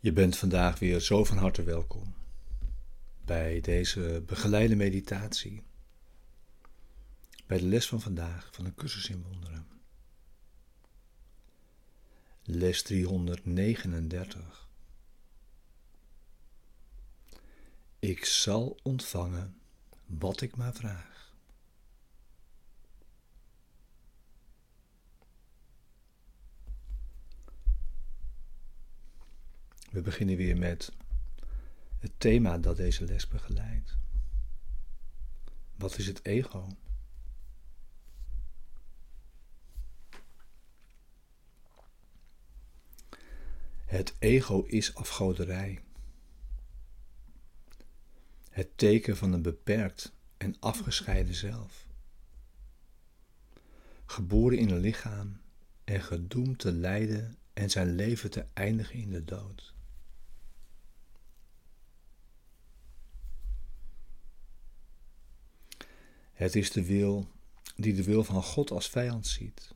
Je bent vandaag weer zo van harte welkom bij deze begeleide meditatie. Bij de les van vandaag van een cursus in wonderen. Les 339. Ik zal ontvangen wat ik maar vraag. We beginnen weer met het thema dat deze les begeleidt. Wat is het ego? Het ego is afgoderij. Het teken van een beperkt en afgescheiden zelf. Geboren in een lichaam en gedoemd te lijden en zijn leven te eindigen in de dood. Het is de wil die de wil van God als vijand ziet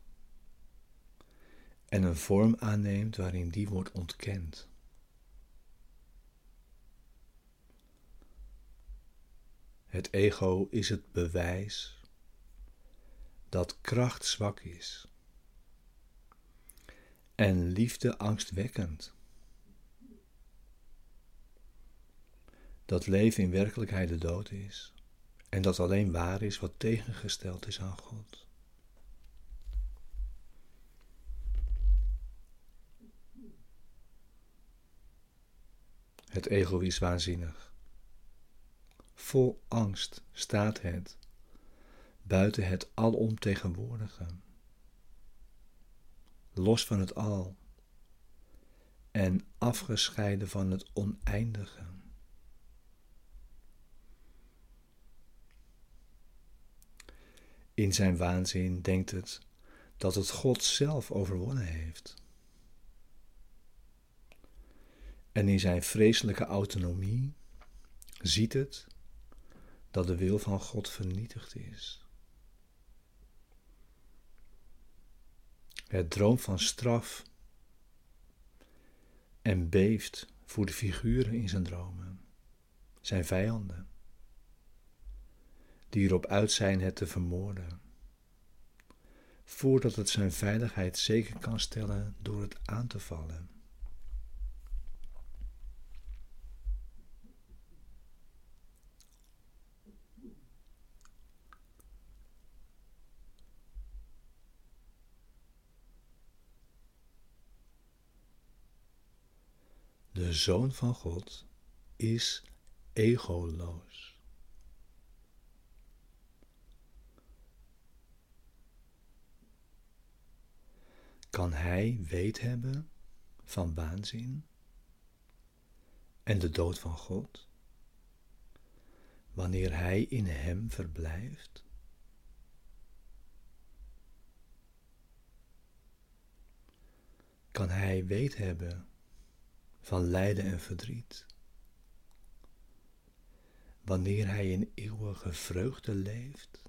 en een vorm aanneemt waarin die wordt ontkend. Het ego is het bewijs dat kracht zwak is en liefde angstwekkend. Dat leven in werkelijkheid de dood is en dat alleen waar is wat tegengesteld is aan God. Het ego is waanzinnig. Vol angst staat het buiten het alomtegenwoordige, los van het al en afgescheiden van het oneindige. In zijn waanzin denkt het dat het God zelf overwonnen heeft. En in zijn vreselijke autonomie ziet het dat de wil van God vernietigd is. Het droomt van straf en beeft voor de figuren in zijn dromen, zijn vijanden die erop uit zijn het te vermoorden, voordat het zijn veiligheid zeker kan stellen door het aan te vallen. De Zoon van God is egoloos. Kan hij weet hebben van waanzin en de dood van God, wanneer hij in hem verblijft? Kan hij weet hebben van lijden en verdriet, wanneer hij in eeuwige vreugde leeft?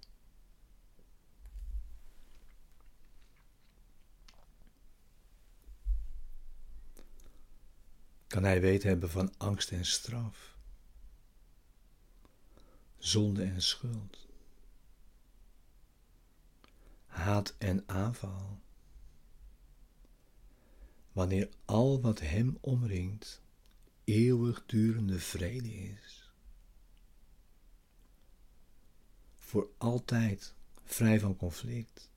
Kan hij weten hebben van angst en straf, zonde en schuld, haat en aanval. Wanneer al wat hem omringt eeuwigdurende vrede is, voor altijd vrij van conflict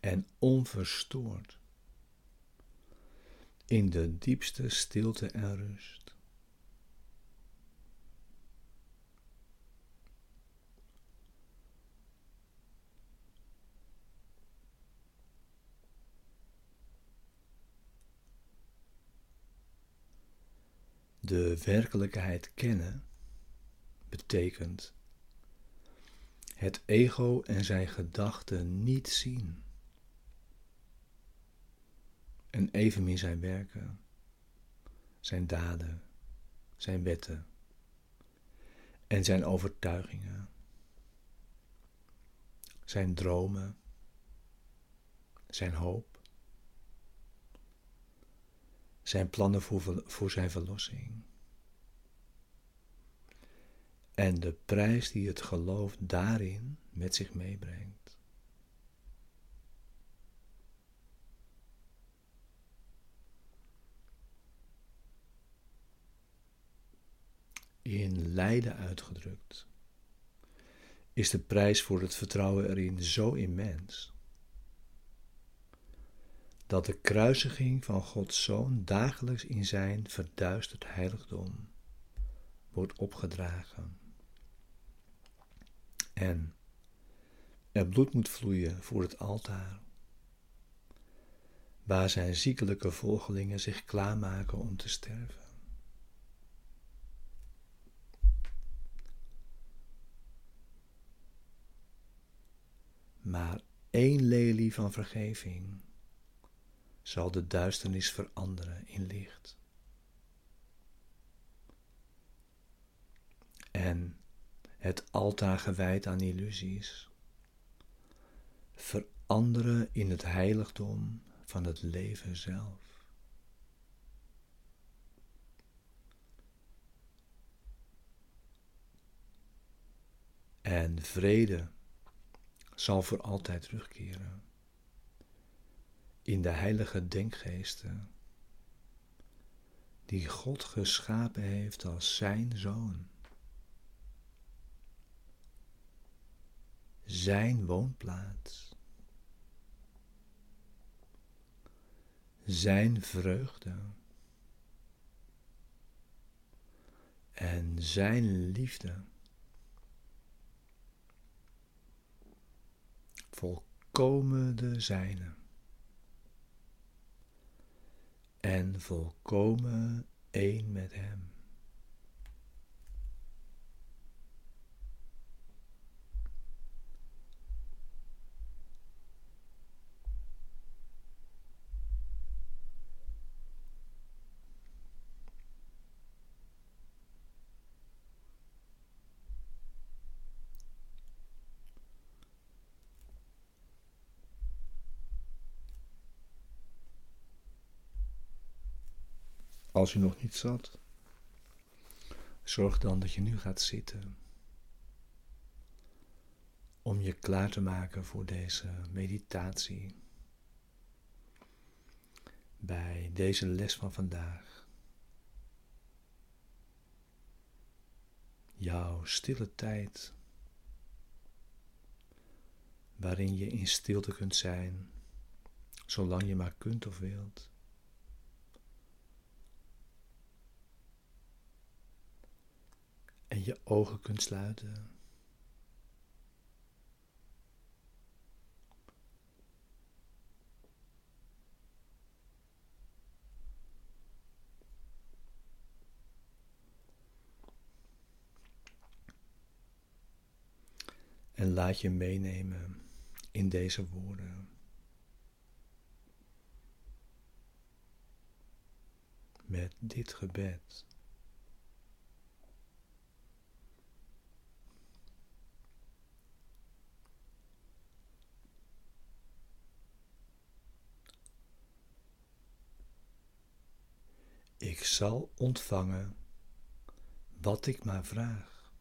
en onverstoord in de diepste stilte en rust. De werkelijkheid kennen betekent het ego en zijn gedachten niet zien en evenmin zijn werken, zijn daden, zijn wetten en zijn overtuigingen, zijn dromen, zijn hoop, zijn plannen voor, voor zijn verlossing en de prijs die het geloof daarin met zich meebrengt. In lijden uitgedrukt is de prijs voor het vertrouwen erin zo immens dat de kruisiging van Gods Zoon dagelijks in zijn verduisterd heiligdom wordt opgedragen. En er bloed moet vloeien voor het altaar, waar zijn ziekelijke volgelingen zich klaarmaken om te sterven. Maar één lelie van vergeving zal de duisternis veranderen in licht. En het altaar gewijd aan illusies, veranderen in het heiligdom van het leven zelf. En vrede zal voor altijd terugkeren in de heilige denkgeesten die God geschapen heeft als zijn zoon. Zijn woonplaats. Zijn vreugde. En zijn liefde. Volkomen de zijne. en volkomen één met Hem. Als u nog niet zat, zorg dan dat je nu gaat zitten. Om je klaar te maken voor deze meditatie. Bij deze les van vandaag. Jouw stille tijd. Waarin je in stilte kunt zijn, zolang je maar kunt of wilt. Je ogen kunt sluiten. En laat je meenemen in deze woorden. Met dit gebed. Ik zal ontvangen wat ik maar vraag.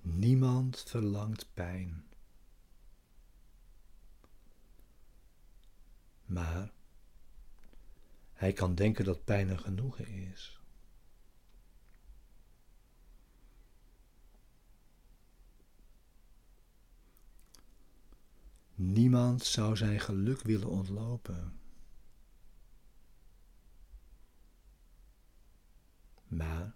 Niemand verlangt pijn. Maar hij kan denken dat pijn een genoegen is. Niemand zou zijn geluk willen ontlopen. Maar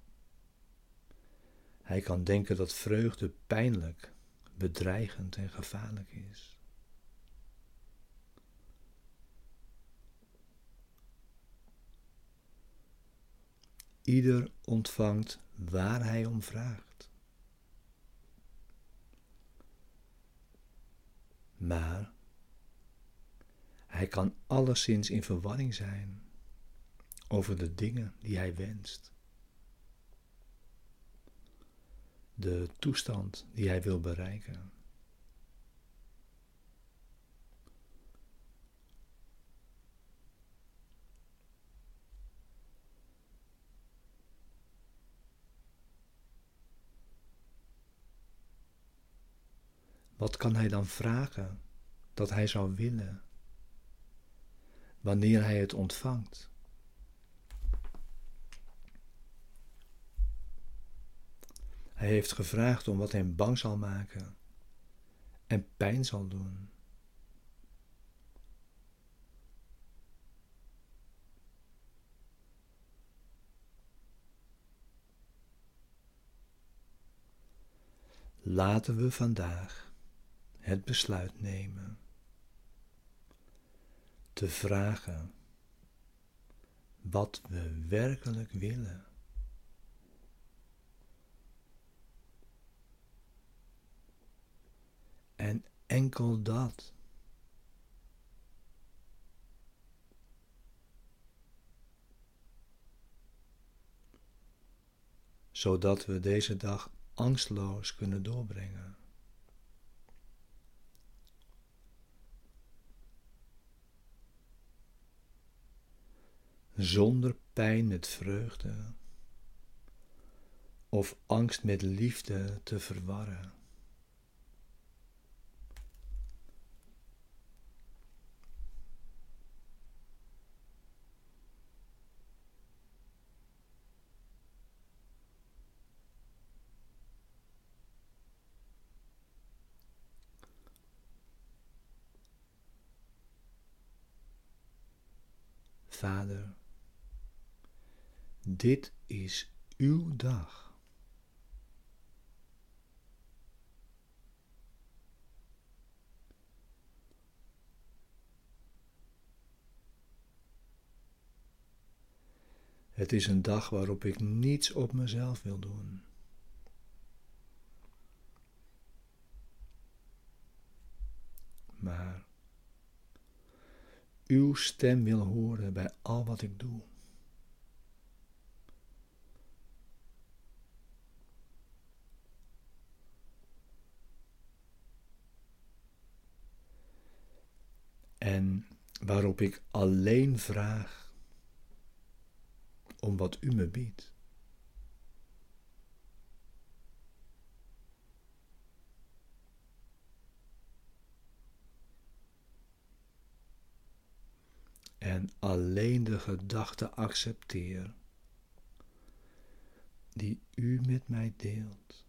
hij kan denken dat vreugde pijnlijk, bedreigend en gevaarlijk is. Ieder ontvangt waar hij om vraagt. Maar hij kan alleszins in verwarring zijn over de dingen die hij wenst. De toestand die hij wil bereiken. Wat kan hij dan vragen dat hij zou willen wanneer hij het ontvangt? Hij heeft gevraagd om wat hem bang zal maken en pijn zal doen. Laten we vandaag het besluit nemen te vragen wat we werkelijk willen. En enkel dat. Zodat we deze dag angstloos kunnen doorbrengen. Zonder pijn met vreugde of angst met liefde te verwarren. Vader, dit is uw dag. Het is een dag waarop ik niets op mezelf wil doen. Maar uw stem wil horen bij al wat ik doe. En waarop ik alleen vraag om wat u me biedt. en alleen de gedachte accepteer die u met mij deelt.